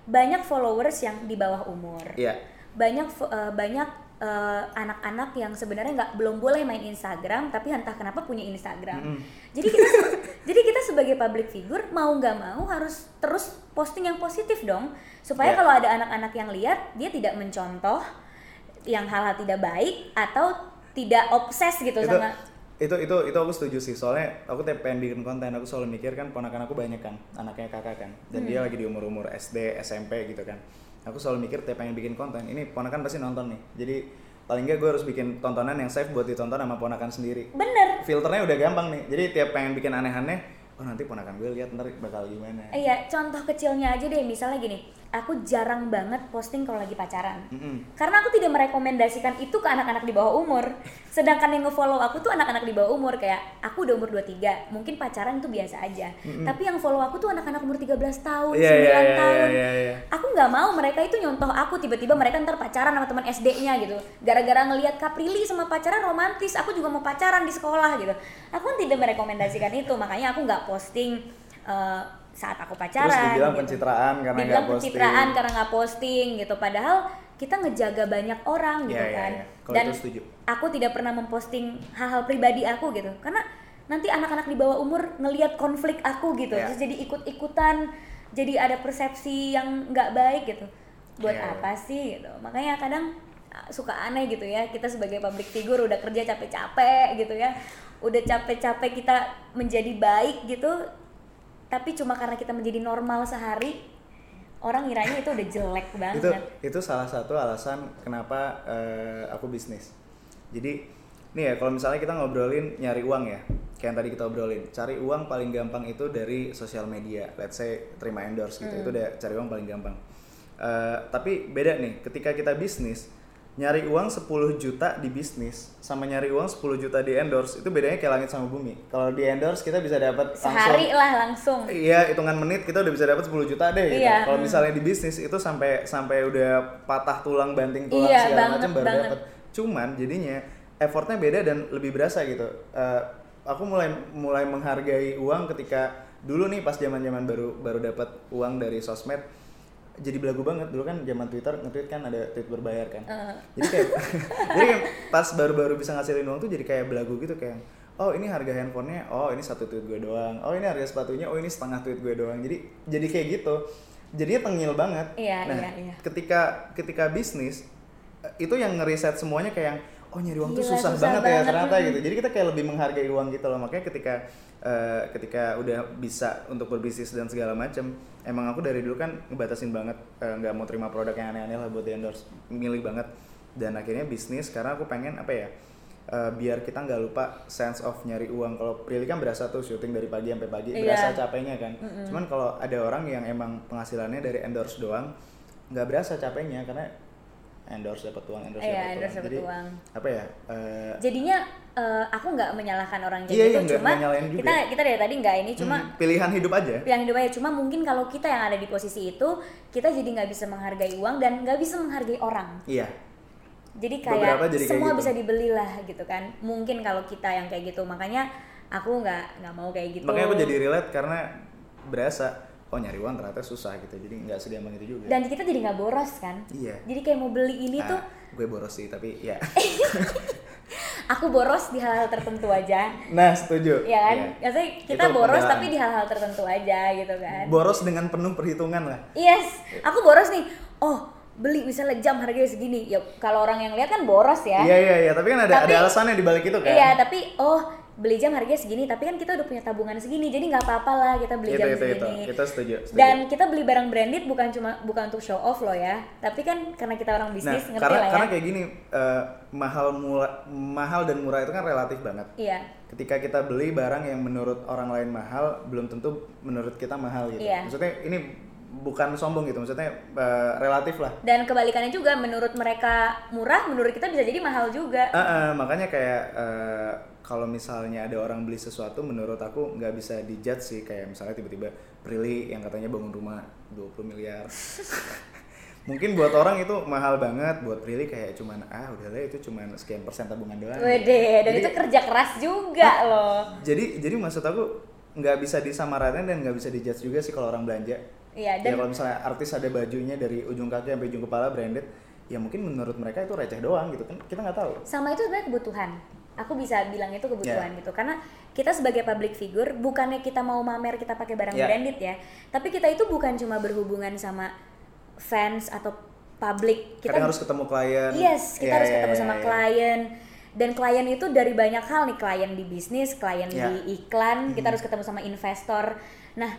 banyak followers yang di bawah umur. Iya. Banyak eh, banyak eh, anak-anak yang sebenarnya nggak belum boleh main Instagram tapi entah kenapa punya Instagram. Mm-mm. Jadi kita jadi kita sebagai public figure mau nggak mau harus terus posting yang positif dong supaya Iya. kalau ada anak-anak yang lihat dia tidak mencontoh yang hal-hal tidak baik atau tidak obses gitu itu sama itu itu itu aku setuju sih. Soalnya aku tiap pengen bikin konten aku selalu mikir kan ponakan aku banyak kan anaknya kakak kan. Dan Hmm. dia lagi di umur umur SD SMP gitu kan. Aku selalu mikir tiap pengen bikin konten ini ponakan pasti nonton nih. Jadi paling nggak gue harus bikin tontonan yang safe buat ditonton sama ponakan sendiri. Bener. Filternya udah gampang nih. Jadi tiap pengen bikin aneh-aneh oh nanti ponakan gue lihat ntar bakal gimana. Iya, contoh kecilnya aja deh, misalnya gini, aku jarang banget posting kalau lagi pacaran. Mm-mm. Karena aku tidak merekomendasikan itu ke anak-anak di bawah umur. Sedangkan yang nge-follow aku tuh anak-anak di bawah umur kayak aku udah umur 23, mungkin pacaran itu biasa aja. Tapi yang follow aku tuh anak-anak umur 13 tahun, 9 Iya, iya, iya, tahun. iya, iya. Aku nggak mau mereka itu nyontoh aku tiba-tiba mereka ntar pacaran sama teman SD-nya gitu. Gara-gara ngelihat Kaprili sama pacaran romantis, aku juga mau pacaran di sekolah gitu. Aku kan tidak merekomendasikan itu, makanya aku nggak posting eh, saat aku pacaran. terus dibilang gitu. pencitraan karena nggak posting pencitraan karena nggak posting gitu. Padahal kita ngejaga banyak orang gitu Iya, iya, kan. iya. Kalau Dan itu setuju. aku tidak pernah memposting hal-hal pribadi aku gitu. Karena nanti anak-anak di bawah umur ngelihat konflik aku gitu. Iya. Terus jadi ikut-ikutan, jadi ada persepsi yang nggak baik gitu. Buat Iya, iya. apa sih gitu. Makanya kadang ah, suka aneh gitu ya. Kita sebagai public figure udah kerja capek-capek gitu ya. Udah capek-capek kita menjadi baik gitu. Tapi cuma karena kita menjadi normal sehari, orang ngiranya itu udah jelek banget. itu itu salah satu alasan kenapa eh, aku bisnis. Jadi nih ya kalau misalnya kita ngobrolin nyari uang ya kayak yang tadi kita obrolin. Cari uang paling gampang itu dari sosial media. Let's say terima endorse gitu. Itu udah cari uang paling gampang. Eh, tapi beda nih ketika kita bisnis nyari uang 10 juta di bisnis sama nyari uang 10 juta di endorse itu bedanya kayak langit sama bumi kalau di endorse kita bisa dapat Sehari lah langsung. Iya, hitungan menit kita udah bisa dapat 10 juta deh gitu. Iya, Kalau hmm. misalnya di bisnis itu sampai sampai udah patah tulang, banting tulang Iya, segala macam baru dapat. Cuman jadinya effortnya beda dan lebih berasa gitu. Eh, aku mulai mulai menghargai uang ketika dulu nih pas zaman-zaman baru baru dapat uang dari sosmed jadi belagu banget. Dulu kan zaman Twitter nge-tweet kan ada tweet berbayar kan. Jadi kayak jadi kayak pas baru-baru bisa ngasilin uang tuh jadi kayak belagu gitu kayak oh ini harga handphonenya oh ini satu tweet gue doang oh ini harga sepatunya oh ini setengah tweet gue doang. Jadi jadi kayak gitu. Jadinya tengil banget. Iya, nah iya, iya. ketika ketika bisnis eh, itu yang ngeriset semuanya kayak yang oh nyari uang tuh Gila, susah, susah banget, ya banget, ternyata mm. gitu. Jadi kita kayak lebih menghargai uang gitu loh. Makanya ketika eh, ketika udah bisa untuk berbisnis dan segala macam emang aku dari dulu kan ngebatasin banget eh, nggak mau terima produk yang aneh-aneh lah buat di endorse milih banget. Dan akhirnya bisnis karena aku pengen apa ya eh, biar kita nggak lupa sense of nyari uang. Kalau Prilly kan berasa tuh syuting dari pagi sampai pagi Iya. berasa capeknya kan. Cuman kalau ada orang yang emang penghasilannya dari endorse doang nggak berasa capeknya karena endorse dapat uang endorse Iya, dapat uang. dapat jadi uang. apa ya eh, Jadinya eh, aku nggak menyalahkan orang kayak Iya, gitu, iya, nggak- cuma nyalain juga. kita kita dari tadi nggak ini, cuma hmm, pilihan hidup aja pilihan hidup aja. Cuma mungkin kalau kita yang ada di posisi itu, kita jadi nggak bisa menghargai uang dan nggak bisa menghargai orang. iya Jadi kayak jadi kayak semua gitu. bisa dibeli lah gitu kan. Mungkin kalau kita yang kayak gitu, makanya aku nggak nggak mau kayak gitu. makanya aku jadi relate karena berasa oh nyari uang ternyata susah gitu jadi nggak segampang itu juga dan kita jadi nggak boros kan. Iya. Jadi kayak mau beli ini Ah, tuh, gue boros sih tapi ya aku boros di hal-hal tertentu aja. nah setuju Ya kan? Iya. Maksudnya kita Itu boros tapi di hal-hal tertentu aja gitu kan. boros dengan penuh perhitungan lah Yes, aku boros nih. Oh, beli misalnya jam harganya segini. Ya kalau orang yang lihat kan boros ya. iya iya iya tapi kan ada Tapi- ada alasannya di balik itu kan Iya, tapi oh beli jam harganya segini, tapi kan kita udah punya tabungan segini, jadi nggak apa-apa lah kita beli itu jam itu itu segini. kita setuju, setuju. Dan kita beli barang branded bukan cuma bukan untuk show off loh ya, tapi kan karena kita orang nah bisnis ngerti karena lah ya. karena kayak gini eh, mahal mula, mahal dan murah itu kan relatif banget Iya, ketika kita beli barang yang menurut orang lain mahal belum tentu menurut kita mahal gitu Iya. maksudnya ini bukan sombong gitu maksudnya eh, relatif lah dan kebalikannya juga menurut mereka murah, menurut kita bisa jadi mahal juga. Ah, ah, makanya kayak eh, kalau misalnya ada orang beli sesuatu menurut aku nggak bisa dijudge sih. Kayak misalnya tiba-tiba Prilly yang katanya bangun rumah 20 miliar. Mungkin buat orang itu mahal banget buat Prilly kayak cuman ah udahlah itu cuman sekian persen tabungan doang. Wede, dan Jadi- itu kerja keras juga loh. jadi jadi maksud aku nggak bisa disamaratain dan nggak bisa dijudge juga sih kalau orang belanja. Iya, ya dan kalau misalnya artis ada bajunya dari ujung kaki sampai ujung kepala branded ya mungkin menurut mereka itu receh doang gitu kan kita nggak tahu. Sama itu sebenarnya kebutuhan aku bisa bilang itu kebutuhan Yeah. gitu karena kita sebagai public figure bukannya kita mau mamer kita pakai barang Yeah. branded ya tapi kita itu bukan cuma berhubungan sama fans atau public kita kadang harus ketemu klien yes kita Ya, harus ya, ketemu ya, sama ya. klien dan klien itu dari banyak hal nih klien di bisnis klien Ya. di iklan kita harus ketemu sama investor nah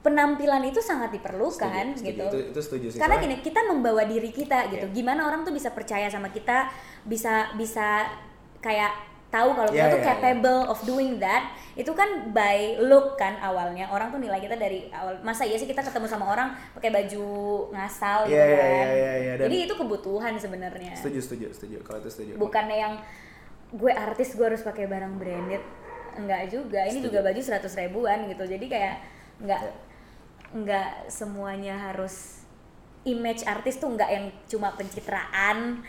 penampilan itu sangat diperlukan Setuju, setuju. gitu itu, itu setuju sih karena gini kita membawa diri kita gitu Iya. gimana orang tuh bisa percaya sama kita bisa bisa kayak tahu kalau kita Iya, tuh iya, capable of doing that itu kan by look kan awalnya. Orang tuh nilai kita dari awal masa iya sih kita ketemu sama orang pakai baju ngasal gitu Iya, iya, kan? iya, iya, iya. Dan- jadi itu kebutuhan sebenarnya. Setuju setuju setuju. Kalau itu setuju. Bukannya yang gue artis gue harus pakai barang branded enggak juga. Ini Setuju. juga baju 100 ribuan gitu. Jadi kayak enggak Ya. enggak semuanya harus image artis tuh enggak yang cuma pencitraan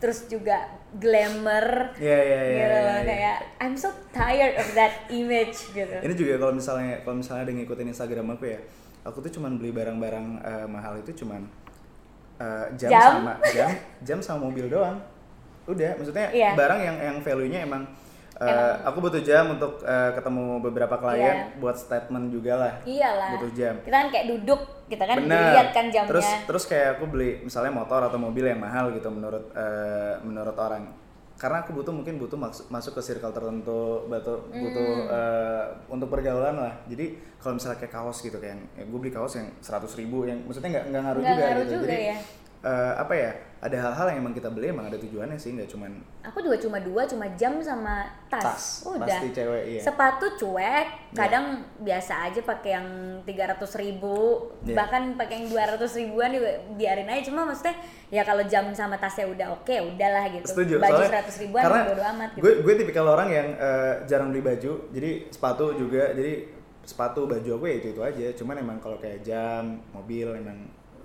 terus juga glamour Iya, iya, iya, gitu loh iya. kayak I'm so tired of that image gitu ini juga kalau misalnya kalau misalnya ada ngikutin Instagram aku ya aku tuh cuman beli barang-barang eh, mahal itu cuman eh, jam, Jam? sama jam jam sama mobil doang udah maksudnya Iya. barang yang yang value-nya emang, eh, Emang- aku butuh jam untuk eh, ketemu beberapa klien Iya. buat statement juga lah iyalah butuh jam kita kan kayak duduk kita kan dilihat kan jamnya Terus terus kayak aku beli misalnya motor atau mobil yang mahal gitu menurut eh, menurut orang. Karena aku butuh mungkin butuh masuk masuk ke circle tertentu, butuh butuh Hmm. eh, untuk pergaulan lah. Jadi kalau misalnya kayak kaos gitu kayak gue beli kaos yang 100.000 ribu yang maksudnya nggak nggak ngaruh Nggak juga ngaruh gitu. juga Jadi ya. Eh, apa ya ada hal-hal yang emang kita beli emang ada tujuannya sih nggak cuman Aku juga cuma dua, cuma jam sama tas. Tas, Udah. pasti cewek, iya. Sepatu cuek, kadang biasa aja pakai yang 300 ribu, Iya. bahkan pakai yang 200 ribuan juga biarin aja. Cuma maksudnya ya kalau jam sama tasnya udah oke, udahlah gitu. setuju Baju 100 ribuan karena bodo amat gitu. gue gue tipikal orang yang eh, jarang beli baju jadi sepatu juga jadi sepatu baju aku ya itu itu aja cuman emang kalau kayak jam mobil emang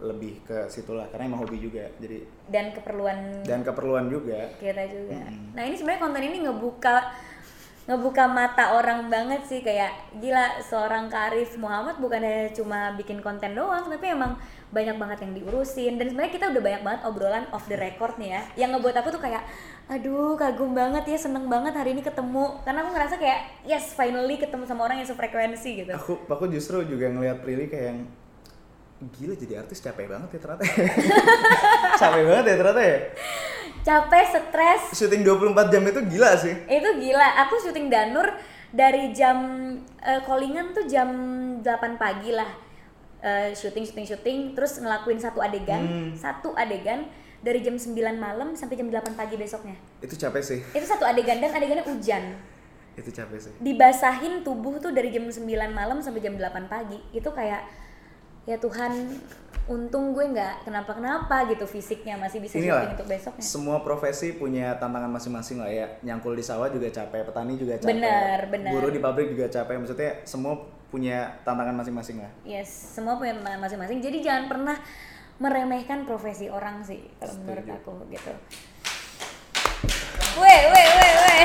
lebih ke situlah karena emang hobi juga. Jadi Dan keperluan dan keperluan juga. kita juga. Nah ini sebenarnya konten ini ngebuka ngebuka mata orang banget sih. Kayak gila seorang Karif Muhammad bukannya cuma bikin konten doang tapi emang banyak banget yang diurusin. Dan sebenarnya kita udah banyak banget obrolan off the record nih ya. Yang ngebuat aku tuh kayak aduh kagum banget ya seneng banget hari ini ketemu. Karena aku ngerasa kayak yes finally ketemu sama orang yang sefrekuensi gitu. Aku aku justru juga ngelihat Prilly kayak yang gila jadi artis capek banget ya ternyata capek banget ya ternyata ya? Capek stres. Syuting 24 jam itu gila sih. Itu gila. Aku syuting Danur dari jam eh, callingan tuh jam 8 pagi lah. Eh, syuting syuting syuting terus ngelakuin satu adegan Hmm. satu adegan dari jam 9 malam sampai jam 8 pagi besoknya. Itu capek sih. Itu satu adegan dan adegannya hujan. Itu capek sih. Dibasahin tubuh tuh dari jam 9 malam sampai jam 8 pagi. Itu kayak ya Tuhan untung gue nggak kenapa-kenapa gitu fisiknya masih bisa syuting inilah untuk besoknya semua profesi punya tantangan masing-masing lah ya nyangkul di sawah juga capek petani juga capek Benar, benar. buruh di pabrik juga capek maksudnya semua punya tantangan masing-masing lah Yes, semua punya tantangan masing-masing. Jadi jangan pernah meremehkan profesi orang sih kalau menurut aku gitu. Weh, weh, weh, weh.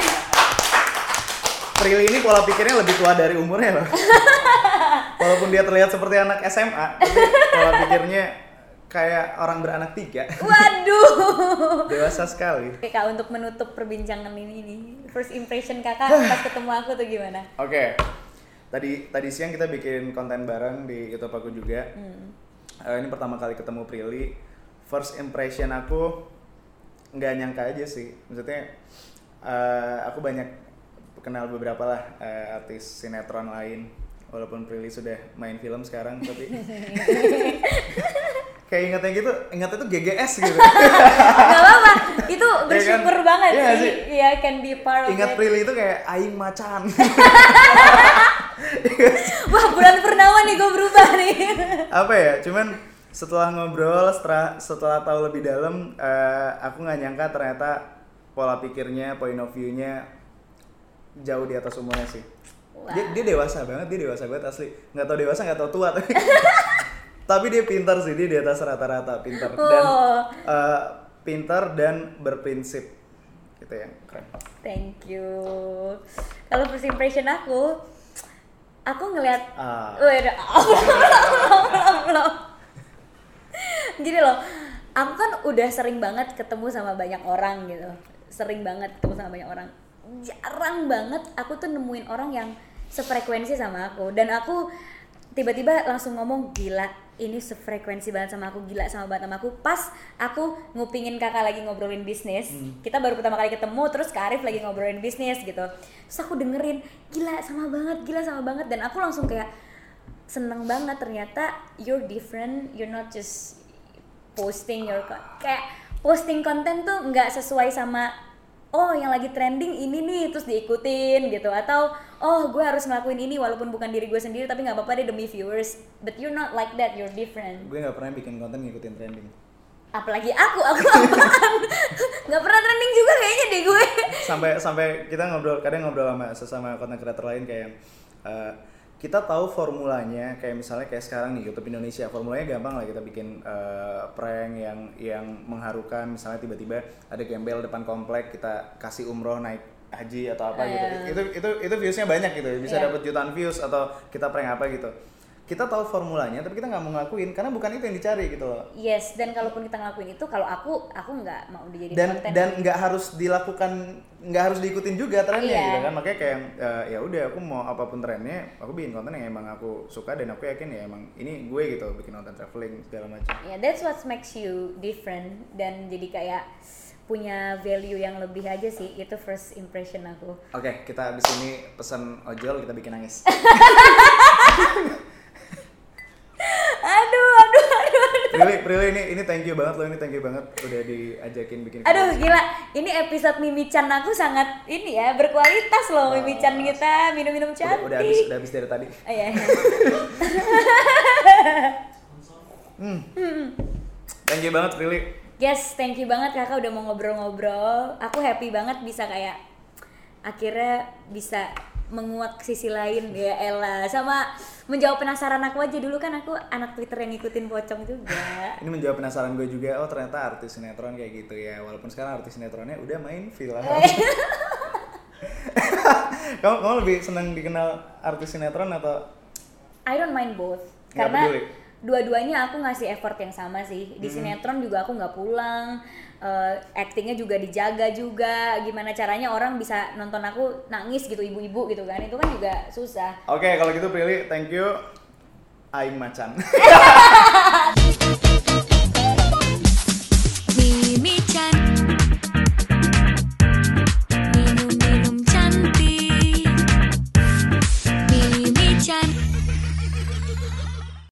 Prilly ini pola pikirnya lebih tua dari umurnya loh walaupun dia terlihat seperti anak SMA tapi pola pikirnya kayak orang beranak tiga Waduh. dewasa sekali Oke kak, untuk menutup perbincangan ini nih, first impression kakak pas ketemu aku tuh gimana? Oke, tadi tadi siang kita bikin konten bareng di YouTube aku juga. Eh, ini pertama kali ketemu Prilly. First impression aku nggak nyangka aja sih. Maksudnya eh, aku banyak kenal beberapa lah eh, artis sinetron lain. Walaupun Prilly sudah main film sekarang, tapi kayak ingatnya gitu, ingatnya tuh GGS gitu. Gak apa-apa, itu kan? bersyukur banget Iya sih. sih? Iya, can be part of Ingat. Prilly itu kayak aing macan. Wah, bulan purnama nih gue berubah nih. apa ya cuman setelah ngobrol setelah setelah tahu lebih dalam eh, aku nggak nyangka ternyata pola pikirnya point of view-nya jauh di atas umurnya sih Wah. dia, dia dewasa banget dia dewasa banget asli nggak tahu dewasa nggak tahu tua tapi tapi dia pintar sih dia di atas rata-rata pintar dan Oh. eh, pintar dan berprinsip gitu ya keren Thank you. Kalau first impression aku, aku ngelihat, Ah. Belum. Gini loh, aku kan udah sering banget ketemu sama banyak orang gitu, sering banget ketemu sama banyak orang. Jarang banget aku tuh nemuin orang yang sefrekuensi sama aku. Dan aku tiba-tiba langsung ngomong gila ini sefrekuensi banget sama aku gila sama banget sama aku. Pas aku ngupingin kakak lagi ngobrolin bisnis kita baru pertama kali ketemu terus Kak Arif lagi ngobrolin bisnis gitu. Terus aku dengerin gila sama banget gila sama banget. Dan aku langsung kayak seneng banget ternyata you're different you're not just posting your kayak posting konten tuh nggak sesuai sama oh yang lagi trending ini nih terus diikutin gitu. Atau oh gue harus ngelakuin ini walaupun bukan diri gue sendiri tapi nggak apa-apa deh demi viewers. But you're not like that you're different. Gue nggak pernah bikin konten ngikutin trending. Apalagi aku aku apaan nggak pernah trending juga kayaknya deh gue. Sampai sampai kita ngobrol kadang ngobrol sama sesama content creator lain kayak eh, kita tahu formulanya kayak misalnya kayak sekarang nih YouTube Indonesia. Formulanya gampang lah kita bikin eh, prank yang yang mengharukan. Misalnya tiba-tiba ada gembel depan komplek kita kasih umroh naik haji atau apa Oh, gitu. iya. itu itu itu viewsnya banyak gitu. Bisa Iya. dapat jutaan views atau kita prank apa gitu kita tahu formulanya tapi kita nggak mau ngelakuin karena bukan itu yang dicari gitu loh. Yes dan kalaupun kita ngelakuin itu kalau aku aku nggak mau dijadiin dan konten. dan nggak harus dilakukan nggak harus diikutin juga trennya Iya. gitu kan. Makanya kayak eh, ya udah aku mau apa pun trennya aku bikin konten yang emang aku suka dan aku yakin ya emang ini gue gitu bikin konten traveling segala macam. Ya, that's what makes you different dan jadi kayak punya value yang lebih aja sih. Itu first impression aku. oke kita abis ini pesan ojol kita bikin nangis Aduh, aduh, aduh, aduh. Prilly, Prilly ini ini thank you banget loh, ini thank you banget udah diajakin bikin. Aduh gila, ini episode Mimichan aku sangat ini ya berkualitas loh Mimichan kita minum-minum cantik. udah habis udah habis dari tadi. Oh, iya, iya. Thank you banget Prilly. Yes, thank you banget kakak udah mau ngobrol-ngobrol. Aku happy banget bisa kayak akhirnya bisa menguak sisi lain ya Ella sama menjawab penasaran aku aja dulu kan aku anak Twitter yang ngikutin pocong juga. Ini menjawab penasaran gue juga, oh ternyata artis sinetron kayak gitu ya. Walaupun sekarang artis sinetronnya udah main film. kamu, kamu lebih senang dikenal artis sinetron atau I don't mind both Nggak karena peduli? Dua-duanya aku ngasih effort yang sama sih. Di sinetron juga aku nggak pulang eh, actingnya juga dijaga juga. Gimana caranya orang bisa nonton aku nangis gitu ibu-ibu gitu kan. Itu kan juga susah. Oke, kalau gitu Prilly, thank you. Aing macan.